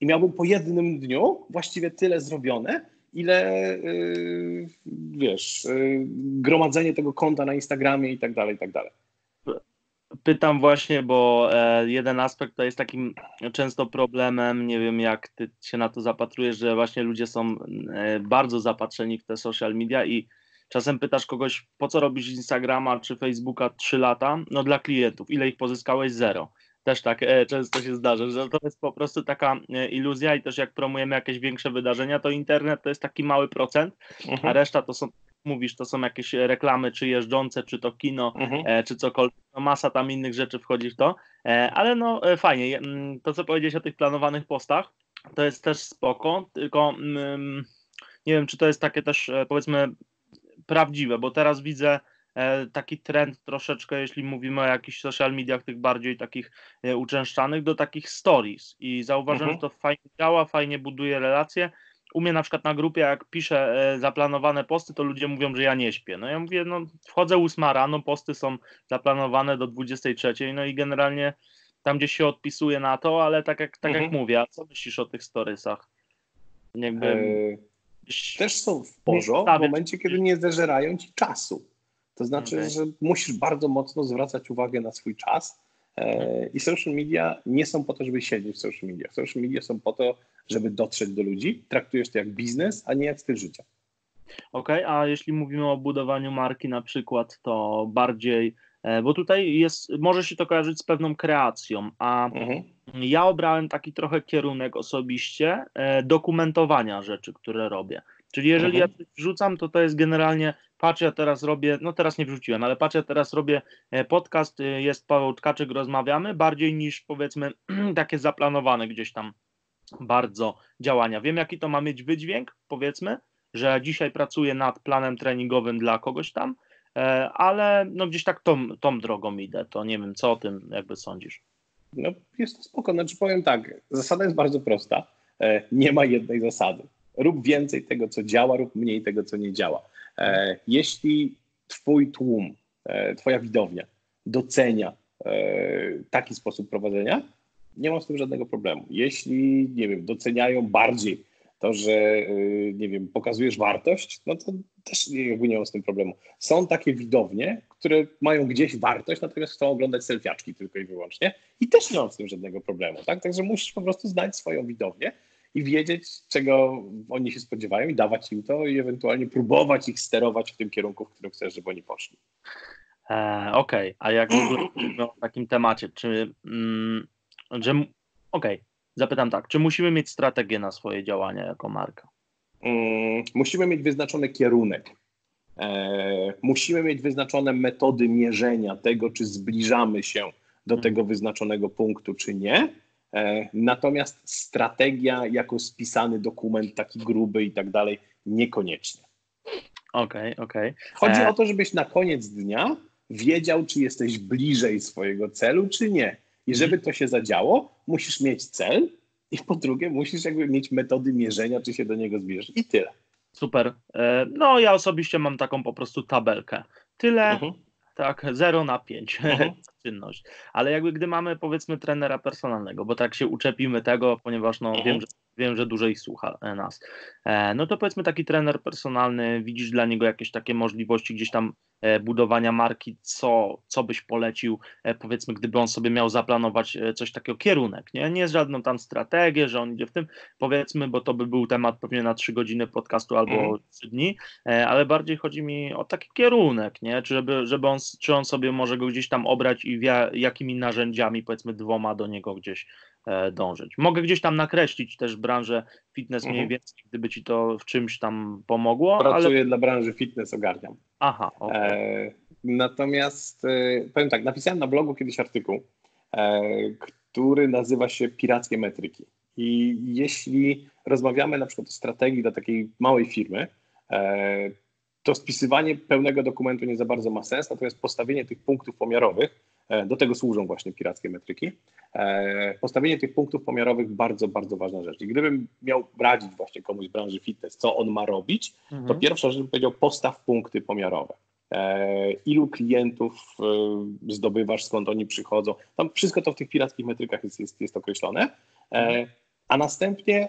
I miałbym po jednym dniu właściwie tyle zrobione, ile, yy, wiesz, yy, gromadzenie tego konta na Instagramie i tak dalej, i tak dalej pytam właśnie, bo e, jeden aspekt to jest takim często problemem, nie wiem jak ty się na to zapatrujesz, że właśnie ludzie są e, bardzo zapatrzeni w te social media i czasem pytasz kogoś, po co robisz Instagrama czy Facebooka 3 lata? No dla klientów. Ile ich pozyskałeś? Zero. Też tak e, często się zdarza, że to jest po prostu taka iluzja i też jak promujemy jakieś większe wydarzenia, to internet to jest taki mały procent, mhm. a reszta to są mówisz, to są jakieś reklamy, czy jeżdżące, czy to kino, mhm. e, czy cokolwiek. No masa tam innych rzeczy wchodzi w to, e, ale no e, fajnie. Mm, to, co powiedziałeś o tych planowanych postach, to jest też spoko, tylko mm, nie wiem, czy to jest takie też powiedzmy prawdziwe, bo teraz widzę taki trend troszeczkę, jeśli mówimy o jakichś social mediach tych bardziej takich uczęszczanych, do takich stories i zauważyłem, mhm. że to fajnie działa, fajnie buduje relacje. U mnie na przykład na grupie, jak piszę zaplanowane posty, to ludzie mówią, że ja nie śpię. No ja mówię, no wchodzę 8 rano, posty są zaplanowane do 23, no i generalnie tam gdzieś się odpisuje na to, ale tak jak, tak mhm. jak mówię, a co myślisz o tych storiesach? Jakby... E też są w porządku w momencie, kiedy nie zeżerają ci czasu. To znaczy, okay. że musisz bardzo mocno zwracać uwagę na swój czas. E, I social media nie są po to, żeby siedzieć w social media. Social media są po to, żeby dotrzeć do ludzi. Traktujesz to jak biznes, a nie jak styl życia. Okej, okay, a jeśli mówimy o budowaniu marki na przykład, to bardziej E, bo tutaj jest, może się to kojarzyć z pewną kreacją, a mhm. ja obrałem taki trochę kierunek osobiście e, dokumentowania rzeczy, które robię. Czyli jeżeli mhm. ja coś wrzucam, to to jest generalnie, patrz, ja teraz robię, no teraz nie wrzuciłem, ale patrz, ja teraz robię e, podcast, jest Paweł Tkaczyk, rozmawiamy, bardziej niż powiedzmy takie zaplanowane gdzieś tam bardzo działania. Wiem, jaki to ma mieć wydźwięk, powiedzmy, że dzisiaj pracuję nad planem treningowym dla kogoś tam, E, ale no gdzieś tak tą, tą drogą idę, to nie wiem, co o tym jakby sądzisz. No jest to spoko, znaczy powiem tak, zasada jest bardzo prosta, e, nie ma jednej zasady. Rób więcej tego, co działa, rób mniej tego, co nie działa. E, jeśli twój tłum, twoja widownia docenia taki sposób prowadzenia, nie ma z tym żadnego problemu. Jeśli, nie wiem, doceniają bardziej to, że nie wiem, pokazujesz wartość, no to też jakby nie mam z tym problemu. Są takie widownie, które mają gdzieś wartość, natomiast chcą oglądać selfiaczki tylko i wyłącznie i też nie mam z tym żadnego problemu, tak? Także musisz po prostu znać swoją widownię i wiedzieć, czego oni się spodziewają i dawać im to i ewentualnie próbować ich sterować w tym kierunku, w którym chcesz, żeby oni poszli. E, Okej, okay. a jak w ogóle mówimy o takim temacie, czy mm, że okej, okay Zapytam tak, czy musimy mieć strategię na swoje działania jako marka? Hmm, musimy mieć wyznaczony kierunek. E, musimy mieć wyznaczone metody mierzenia tego, czy zbliżamy się do hmm. tego wyznaczonego punktu, czy nie. E, natomiast strategia jako spisany dokument, taki gruby i tak dalej, niekoniecznie. Okej, okay, okej. Okay. Chodzi e... o to, żebyś na koniec dnia wiedział, czy jesteś bliżej swojego celu, czy nie. I żeby to się zadziało, musisz mieć cel i po drugie musisz jakby mieć metody mierzenia, czy się do niego zbierzesz i tyle. Super. E, no ja osobiście mam taką po prostu tabelkę. Tyle, uh mhm. -huh. tak, 0 na 5 uh -huh. Czynność. Ale jakby gdy mamy powiedzmy trenera personalnego, bo tak się uczepimy tego, ponieważ no -huh. wiem, że wiem, że dużo ich słucha e, nas. E, no to powiedzmy taki trener personalny, widzisz dla niego jakieś takie możliwości gdzieś tam e, budowania marki, co, co byś polecił, powiedzmy, gdyby on sobie miał zaplanować coś takiego, kierunek, nie? Nie żadną tam strategię, że on idzie w tym, powiedzmy, bo to by był temat pewnie na trzy godziny podcastu albo mm. trzy dni, ale bardziej chodzi mi o taki kierunek, nie? Czy, żeby, żeby on, czy on sobie może go gdzieś tam obrać i wie, jakimi narzędziami, powiedzmy, dwoma do niego gdzieś E, dążyć. Mogę gdzieś tam nakreślić też branżę fitness mniej mhm. więcej, gdyby ci to w czymś tam pomogło. Pracuję ale... dla branży fitness, ogarniam. Aha, okay. e, Natomiast e, powiem tak, napisałem na blogu kiedyś artykuł, e, który nazywa się Pirackie Metryki. I jeśli rozmawiamy na przykład o strategii dla takiej małej firmy, e, to spisywanie pełnego dokumentu nie za bardzo ma sens, natomiast postawienie tych punktów pomiarowych, do tego służą właśnie pirackie metryki, e, postawienie tych punktów pomiarowych bardzo, bardzo ważna rzecz. I gdybym miał radzić właśnie komuś z branży fitness, co on ma robić, mhm. to pierwsza rzecz bym powiedział, postaw punkty pomiarowe. E, ilu klientów zdobywasz, skąd oni przychodzą. Tam wszystko to w tych pirackich metrykach jest, jest, jest określone. Mhm. A następnie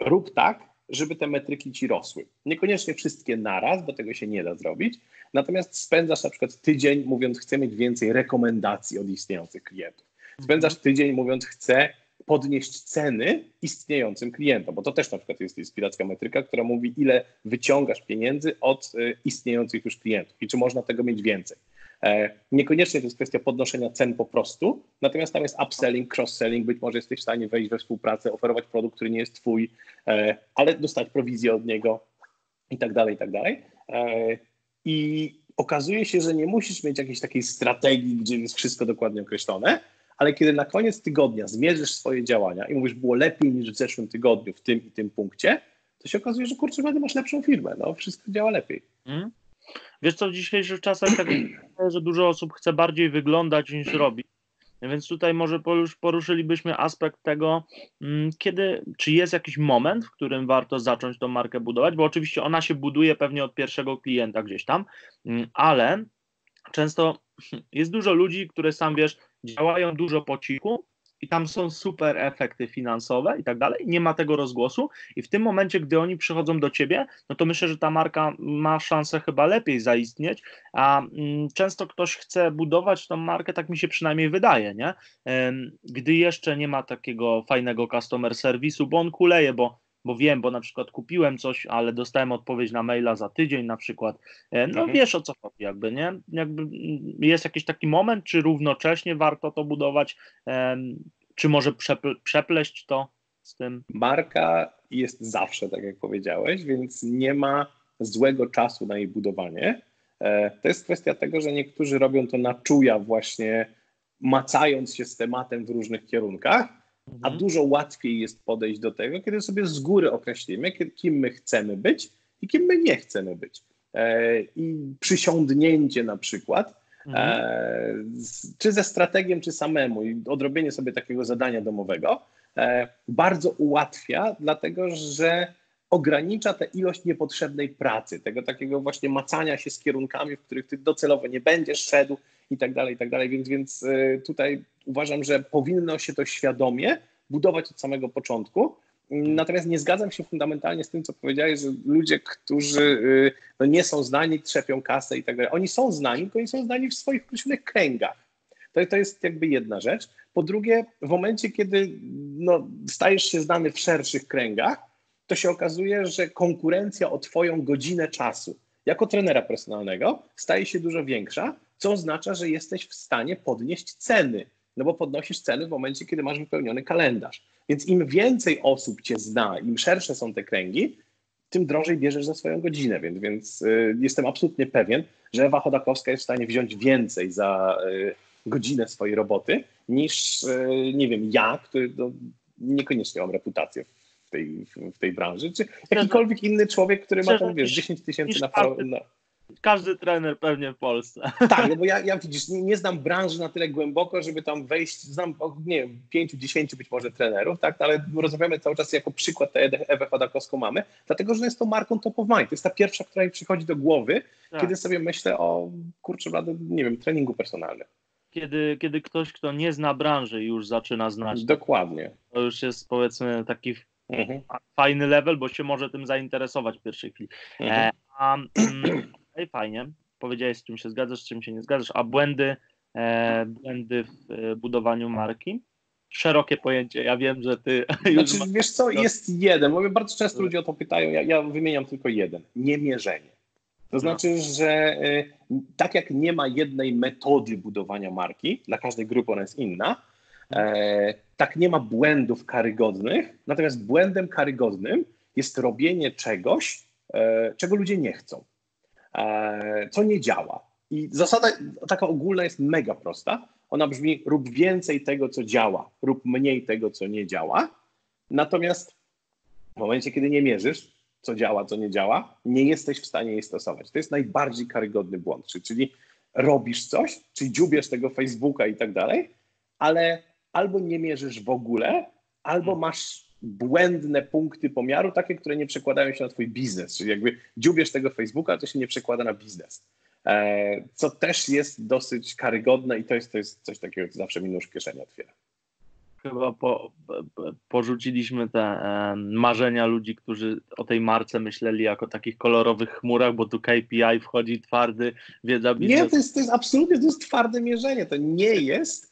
rób tak, żeby te metryki ci rosły. Niekoniecznie wszystkie naraz, bo tego się nie da zrobić. Natomiast spędzasz na przykład tydzień mówiąc, chcę mieć więcej rekomendacji od istniejących klientów. Spędzasz tydzień mówiąc, chcę podnieść ceny istniejącym klientom, bo to też na przykład jest inspiracka metryka, która mówi, ile wyciągasz pieniędzy od e, istniejących już klientów i czy można tego mieć więcej. E, niekoniecznie to jest kwestia podnoszenia cen po prostu, natomiast tam jest upselling, cross-selling, być może jesteś w stanie wejść we współpracę, oferować produkt, który nie jest twój, ale dostać prowizję od niego i tak dalej, i tak dalej. I okazuje się, że nie musisz mieć jakiejś takiej strategii, gdzie jest wszystko dokładnie określone, ale kiedy na koniec tygodnia zmierzysz swoje działania i mówisz, było lepiej niż w zeszłym tygodniu w tym i tym punkcie, to się okazuje, że kurczę, masz lepszą firmę, no wszystko działa lepiej. Mm. Wiesz co, w dzisiejszych czasach tak że dużo osób chce bardziej wyglądać niż robić. Więc tutaj może poruszylibyśmy aspekt tego, mm, kiedy, czy jest jakiś moment, w którym warto zacząć tą markę budować, bo oczywiście ona się buduje pewnie od pierwszego klienta gdzieś tam, mm, ale często jest dużo ludzi, które sam wiesz, działają dużo po cichu, i tam są super efekty finansowe i tak dalej, nie ma tego rozgłosu. I w tym momencie, gdy oni przychodzą do ciebie, no to myślę, że ta marka ma szansę chyba lepiej zaistnieć, a mm, często ktoś chce budować tą markę, tak mi się przynajmniej wydaje, nie? Gdy jeszcze nie ma takiego fajnego customer serwisu, bo on kuleje, bo bo wiem, bo na przykład kupiłem coś, ale dostałem odpowiedź na maila za tydzień na przykład. E, no mhm. wiesz o co chodzi, jakby, nie? Jakby mm, jest jakiś taki moment, czy równocześnie warto to budować, czy może przepleść to z tym? Marka jest zawsze, tak jak powiedziałeś, więc nie ma złego czasu na jej budowanie. E, to jest kwestia tego, że niektórzy robią to na czuja właśnie macając się z tematem w różnych kierunkach, a mhm. dużo łatwiej jest podejść do tego, kiedy sobie z góry określimy, kim my chcemy być i kim my nie chcemy być. E, I przysiądnięcie na przykład, mhm. e, czy ze strategiem, czy samemu, i odrobienie sobie takiego zadania domowego, e, bardzo ułatwia, dlatego że ogranicza tę ilość niepotrzebnej pracy, tego takiego właśnie macania się z kierunkami, w których ty docelowo nie będziesz szedł i tak dalej, i tak dalej. Więc, więc tutaj uważam, że powinno się to świadomie budować od samego początku. Natomiast nie zgadzam się fundamentalnie z tym, co powiedziałeś, że ludzie, którzy y, no, nie są znani, trzepią kasę i tak dalej. Oni są znani, tylko oni są znani w swoich określonych kręgach. To, to jest jakby jedna rzecz. Po drugie, w momencie, kiedy no, stajesz się znany w szerszych kręgach, to się okazuje, że konkurencja o Twoją godzinę czasu jako trenera personalnego staje się dużo większa, co oznacza, że jesteś w stanie podnieść ceny no bo podnosisz ceny w momencie, kiedy masz wypełniony kalendarz. Więc im więcej osób cię zna, im szersze są te kręgi, tym drożej bierzesz za swoją godzinę. Więc, więc y, jestem absolutnie pewien, że Ewa Chodakowska jest w stanie wziąć więcej za y, godzinę swojej roboty niż, y, nie wiem, ja, który no, niekoniecznie mam reputację w tej, w tej branży, czy jakikolwiek inny człowiek, który ma tam, wiesz, 10 tysięcy na, na, każdy trener pewnie w Polsce. Tak, no bo ja, ja widzisz, nie, nie, znam branży na tyle głęboko, żeby tam wejść, znam, nie wiem, pięciu, dziesięciu być może trenerów, tak, ale rozmawiamy cały czas jako przykład tę Ewę Chodakowską mamy, dlatego, że jest to marką top of mind. To jest ta pierwsza, która mi przychodzi do głowy, tak. kiedy sobie myślę o, kurczę, nie wiem, treningu personalnym. Kiedy, kiedy ktoś, kto nie zna branży już zaczyna znać. Dokładnie. To już jest powiedzmy taki mhm. fajny level, bo się może tym zainteresować w pierwszej chwili. Mhm. E, a, mm, Ej, fajnie, powiedziałeś, z czym się zgadzasz, z czym się nie zgadzasz, a błędy, e, błędy w e, budowaniu marki? Szerokie pojęcie, ja wiem, że ty. Znaczy, masz... Wiesz co, jest jeden. Mówię, bardzo często ludzie o to pytają, ja, ja wymieniam tylko jeden. Niemierzenie. To no. znaczy, że e, tak jak nie ma jednej metody budowania marki, dla każdej grupy ona jest inna, e, tak nie ma błędów karygodnych, natomiast błędem karygodnym jest robienie czegoś, e, czego ludzie nie chcą. E, co nie działa. I zasada taka ogólna jest mega prosta. Ona brzmi: rób więcej tego, co działa, rób mniej tego, co nie działa. Natomiast w momencie, kiedy nie mierzysz, co działa, co nie działa, nie jesteś w stanie jej stosować. To jest najbardziej karygodny błąd. Czyli robisz coś, czyli dziubiesz tego Facebooka i tak dalej, ale albo nie mierzysz w ogóle, albo masz błędne punkty pomiaru, takie, które nie przekładają się na twój biznes. Czyli jakby dziubiesz tego Facebooka, to się nie przekłada na biznes. E, co też jest dosyć karygodne i to jest, to jest coś takiego, co zawsze mi nóż kieszeni otwiera. Chyba po, porzuciliśmy te e, marzenia ludzi, którzy o tej marce myśleli jako takich kolorowych chmurach, bo tu KPI wchodzi twardy, wiedza biznes. Nie, to jest, to jest absolutnie to jest twarde mierzenie. To nie jest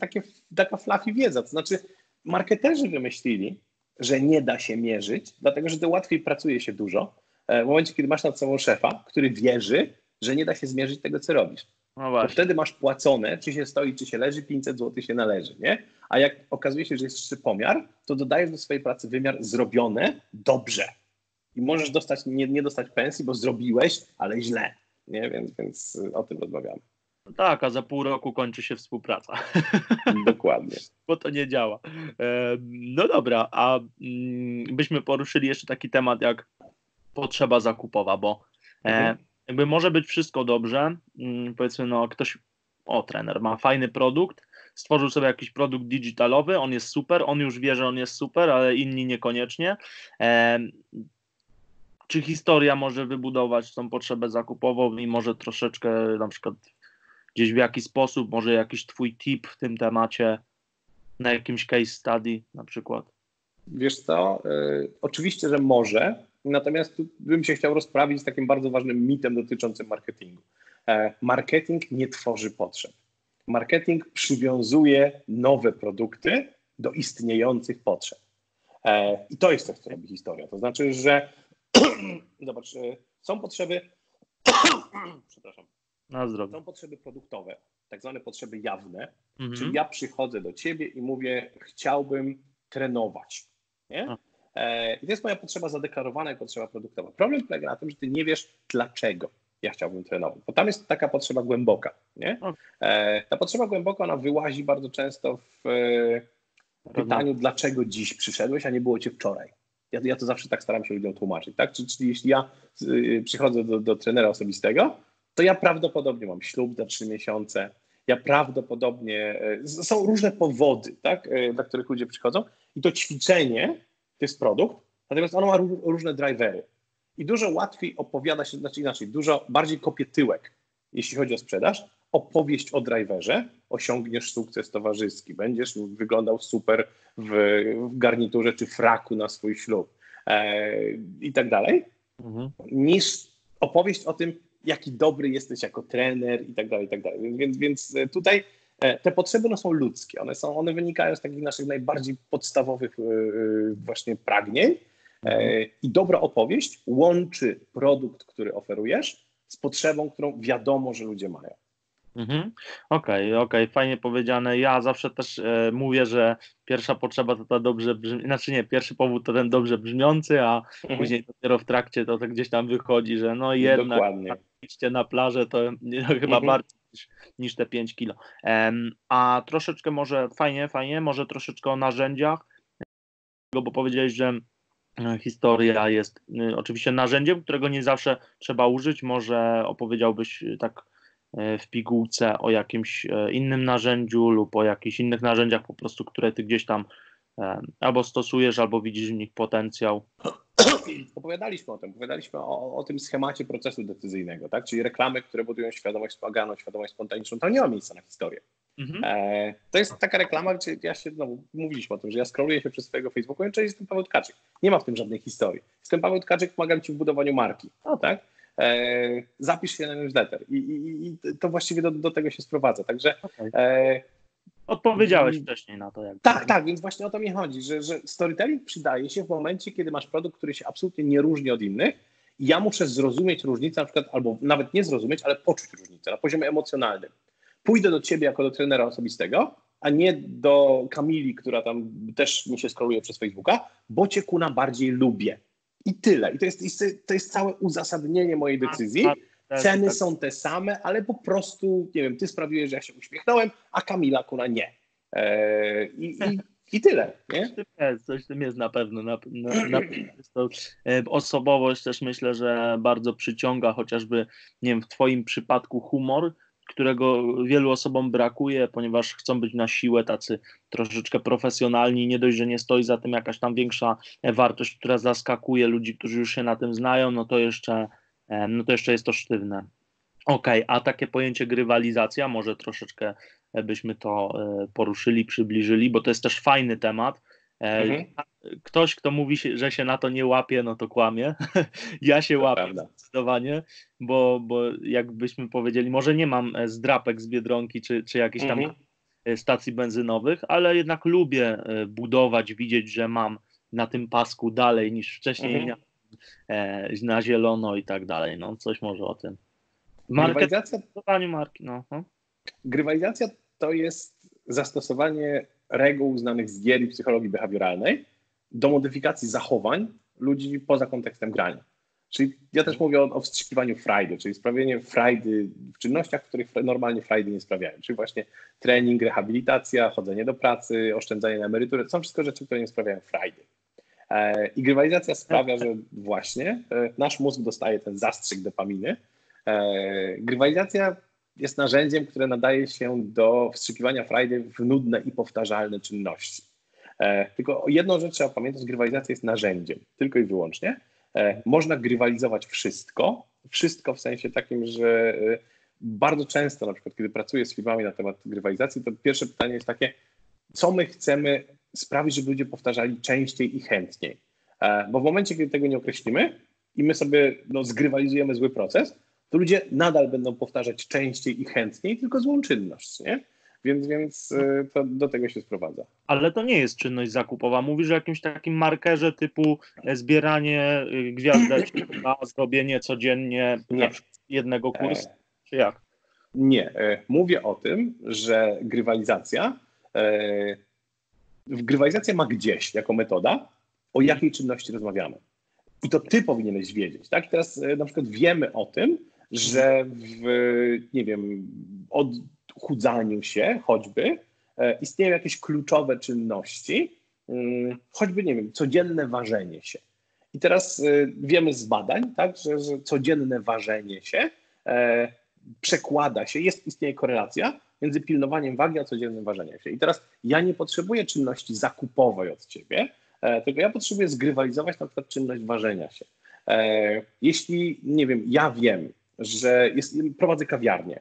takie, taka fluffy wiedza. To znaczy, marketerzy wymyślili, że nie da się mierzyć, dlatego że to łatwiej pracuje się dużo. E, w momencie, kiedy masz nad sobą szefa, który wierzy, że nie da się zmierzyć tego, co robisz. No wtedy masz płacone, czy się stoi, czy się leży, 500 zł się należy, nie? A jak okazuje się, że jest jeszcze pomiar, to dodajesz do swojej pracy wymiar zrobione dobrze. I możesz dostać, nie, nie dostać pensji, bo zrobiłeś, ale źle, nie? Więc, więc o tym rozmawiamy. No tak, a za pół roku kończy się współpraca. Dokładnie. Bo to nie działa. No dobra, a mm, byśmy poruszyli jeszcze taki temat jak potrzeba zakupowa, bo e, mhm. jakby może być wszystko dobrze. Mm, powiedzmy, no ktoś, o trener, ma fajny produkt, stworzył sobie jakiś produkt digitalowy, on jest super, on już wie, że on jest super, ale inni niekoniecznie. Czy historia może wybudować tą potrzebę zakupową i może troszeczkę na przykład gdzieś w jakiś sposób, może jakiś twój tip w tym temacie na jakimś case study na przykład? Wiesz co, y, oczywiście, że może, natomiast tu bym się chciał rozprawić z takim bardzo ważnym mitem dotyczącym marketingu. E, marketing nie tworzy potrzeb. Marketing przywiązuje nowe produkty do istniejących potrzeb. E, I to jest to, co robi historia. To znaczy, że zobacz, y, są potrzeby, przepraszam, na zdrowie. Są potrzeby produktowe, tak zwane potrzeby jawne, mhm. czyli ja przychodzę do ciebie i mówię, chciałbym trenować. Nie? E, I to jest moja potrzeba zadeklarowana i potrzeba produktowa. Problem polega na tym, że ty nie wiesz, dlaczego ja chciałbym trenować, bo tam jest taka potrzeba głęboka. Nie? E, ta potrzeba głęboka, ona wyłazi bardzo często w e, pytaniu, dlaczego dziś przyszedłeś, a nie było cię wczoraj. Ja, ja to zawsze tak staram się ludziom tłumaczyć. Tak? Czyli, czyli jeśli ja y, przychodzę do, do trenera osobistego, to ja prawdopodobnie mam ślub za trzy miesiące, ja prawdopodobnie, e, są różne powody, tak, e, dla których ludzie przychodzą i to ćwiczenie to jest produkt, natomiast ono ma różne drivery. I dużo łatwiej opowiada się, znaczy inaczej, dużo bardziej kopie tyłek, jeśli chodzi o sprzedaż, opowieść o driverze, osiągniesz sukces towarzyski, będziesz wyglądał super w, w garniturze czy fraku na swój ślub e, i tak dalej, mhm. niż opowieść o tym, jaki dobry jesteś jako trener i tak dalej, i tak dalej. Więc, więc e, tutaj e, te potrzeby no, są ludzkie, one, są, one wynikają z takich naszych najbardziej podstawowych e, właśnie pragnień i dobra opowieść łączy produkt, który oferujesz z potrzebą, którą wiadomo, że ludzie mają. Mhm. Okej, okay, okej, okay, fajnie powiedziane. Ja zawsze też e, mówię, że pierwsza potrzeba to ta dobrze brzmi, znaczy nie, pierwszy powód to ten dobrze brzmiący, a mhm. później dopiero w trakcie to, to gdzieś tam wychodzi, że no jednak iście na plażę to no, chyba mhm. bardziej niż, niż te 5 kilo. Um, a troszeczkę może, fajnie, fajnie, może troszeczkę o narzędziach, bo powiedziałeś, że e, historia jest y, oczywiście narzędziem, którego nie zawsze trzeba użyć. Może opowiedziałbyś y, tak E, w pigułce o jakimś e, innym narzędziu lub o jakichś innych narzędziach po prostu, które ty gdzieś tam e, albo stosujesz, albo widzisz w nich potencjał. Opowiadaliśmy o tym, opowiadaliśmy o, o tym schemacie procesu decyzyjnego, tak? czyli reklamy, które budują świadomość wspomaganą, świadomość spontaniczną, tam nie ma miejsca na historię. Mhm. E, to jest taka reklama, gdzie ja się, no, mówiliśmy o tym, że ja scrolluję się przez swojego Facebooka i cześć, jestem Paweł Tkaczyk. Nie ma w tym żadnej historii. Jestem Paweł Tkaczyk, pomagam Ci w budowaniu marki. O, tak? E, zapisz się na newsletter. I, i, i to właściwie do, do, tego się sprowadza. Także. Okay. E, Odpowiedziałeś i, wcześniej na to. Jak tak, tak, więc właśnie o to mi chodzi, że, że storytelling przydaje się w momencie, kiedy masz produkt, który się absolutnie nie różni od innych. I ja muszę zrozumieć różnicę, na przykład, albo nawet nie zrozumieć, ale poczuć różnicę na poziomie emocjonalnym. Pójdę do ciebie jako do trenera osobistego, a nie do Kamili, która tam też mi się skroluje przez Facebooka, bo cię kuna bardziej lubię. I tyle. I to jest, to jest całe uzasadnienie mojej decyzji. Ceny są te same, ale po prostu, nie wiem, ty sprawiłeś, że ja się uśmiechnąłem, a Kamila Kuna nie. Eee, i, i, I tyle. Nie? Coś w tym jest na pewno. Na, na, na to, e, osobowość też myślę, że bardzo przyciąga chociażby, nie wiem, w Twoim przypadku humor, którego wielu osobom brakuje, ponieważ chcą być na siłę tacy troszeczkę profesjonalni. Nie dość, że nie stoi za tym jakaś tam większa wartość, która zaskakuje ludzi, którzy już się na tym znają, no to jeszcze, no to jeszcze jest to sztywne. Okej, okay, a takie pojęcie grywalizacja, może troszeczkę byśmy to e, poruszyli, przybliżyli, bo to jest też fajny temat. E, mhm. Ktoś, kto mówi, że się na to nie łapie, no to kłamie. ja się to łapię prawda. zdecydowanie, bo, bo jakbyśmy powiedzieli, może nie mam e, zdrapek z Biedronki, czy, czy jakiś tam mhm. stacji benzynowych, ale jednak lubię budować, widzieć, że mam na tym pasku dalej niż wcześniej mhm. na, na zielono i tak dalej. No, coś może o tym. Grywalizacja, marki. No. no. Grywalizacja to jest zastosowanie reguł znanych z gier i psychologii behawioralnej do modyfikacji zachowań ludzi poza kontekstem grania. Czyli ja też mówię o, o wstrzykiwaniu frajdy, czyli sprawienie frajdy w czynnościach, w których normalnie frajdy nie sprawiają. Czyli właśnie trening, rehabilitacja, chodzenie do pracy, oszczędzanie na emeryturę. To są wszystko rzeczy, które nie sprawiają frajdy. E, I grywalizacja sprawia, że właśnie e, nasz mózg dostaje ten zastrzyk dopaminy. E, grywalizacja jest narzędziem, które nadaje się do wstrzykiwania frajdy w nudne i powtarzalne czynności. Tylko jedną rzecz trzeba pamiętać, grywalizacja jest narzędziem, tylko i wyłącznie. Można grywalizować wszystko, wszystko w sensie takim, że bardzo często, na przykład kiedy pracuję z firmami na temat grywalizacji, to pierwsze pytanie jest takie, co my chcemy sprawić, żeby ludzie powtarzali częściej i chętniej. E, bo w momencie, kiedy tego nie określimy i my sobie no, zgrywalizujemy zły proces, to ludzie nadal będą powtarzać częściej i chętniej, tylko złą czynność, nie? Więc, więc e, to do tego się sprowadza. Ale to nie jest czynność zakupowa. Mówisz o jakimś takim markerze typu e, zbieranie gwiazdeczek, zrobienie codziennie nie. jednego kursu, czy jak? Nie. Mówię o tym, że grywalizacja grywalizacja ma gdzieś jako metoda, o jakiej czynności rozmawiamy. I to ty powinieneś wiedzieć. Tak? teraz e, na przykład wiemy o tym, że w, nie wiem, odchudzaniu się choćby e, istnieją jakieś kluczowe czynności, mm, choćby, nie wiem, codzienne ważenie się. I teraz e, wiemy z badań, tak, że, że codzienne ważenie się przekłada się, jest, istnieje korelacja między pilnowaniem wagi a codziennym ważeniem się. I teraz ja nie potrzebuję czynności zakupowej od ciebie, e, tylko ja potrzebuję zgrywalizować na przykład czynność ważenia się. E, jeśli, nie wiem, ja wiem, że jest, prowadzę kawiarnię,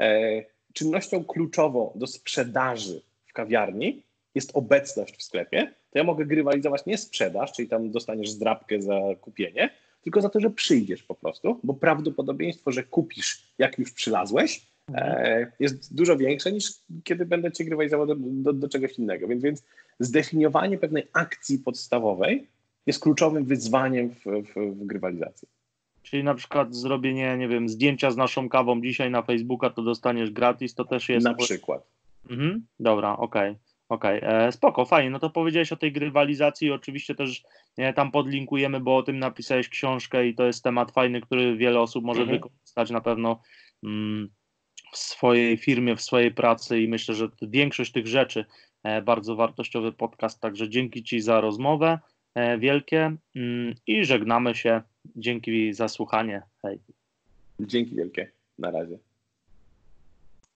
e, czynnością kluczową do sprzedaży w kawiarni jest obecność w sklepie, to ja mogę grywalizować nie sprzedaż, czyli tam dostaniesz zdrabkę za kupienie, tylko za to, że przyjdziesz po prostu, bo prawdopodobieństwo, że kupisz, jak już przylazłeś, e, jest dużo większe niż kiedy będę cię grywalizował do, do, do czegoś innego. Więc, więc zdefiniowanie pewnej akcji podstawowej jest kluczowym wyzwaniem w, w, w grywalizacji. Czyli na przykład zrobienie, nie wiem, zdjęcia z naszą kawą dzisiaj na Facebooka, to dostaniesz gratis, to też jest. Na przykład. Mhm, dobra, okej. Okay. Okej, okay. E, spoko, fajnie. No to powiedziałeś o tej grywalizacji, oczywiście też nie, tam podlinkujemy, bo o tym napisałeś książkę i to jest temat fajny, który wiele osób może mhm. wykorzystać na pewno mm, w swojej firmie, w swojej pracy i myślę, że większość tych rzeczy e, bardzo wartościowy podcast, także dzięki Ci za rozmowę wielkie mm, i żegnamy się. Dzięki za słuchanie. Hej. Dzięki wielkie. Na razie.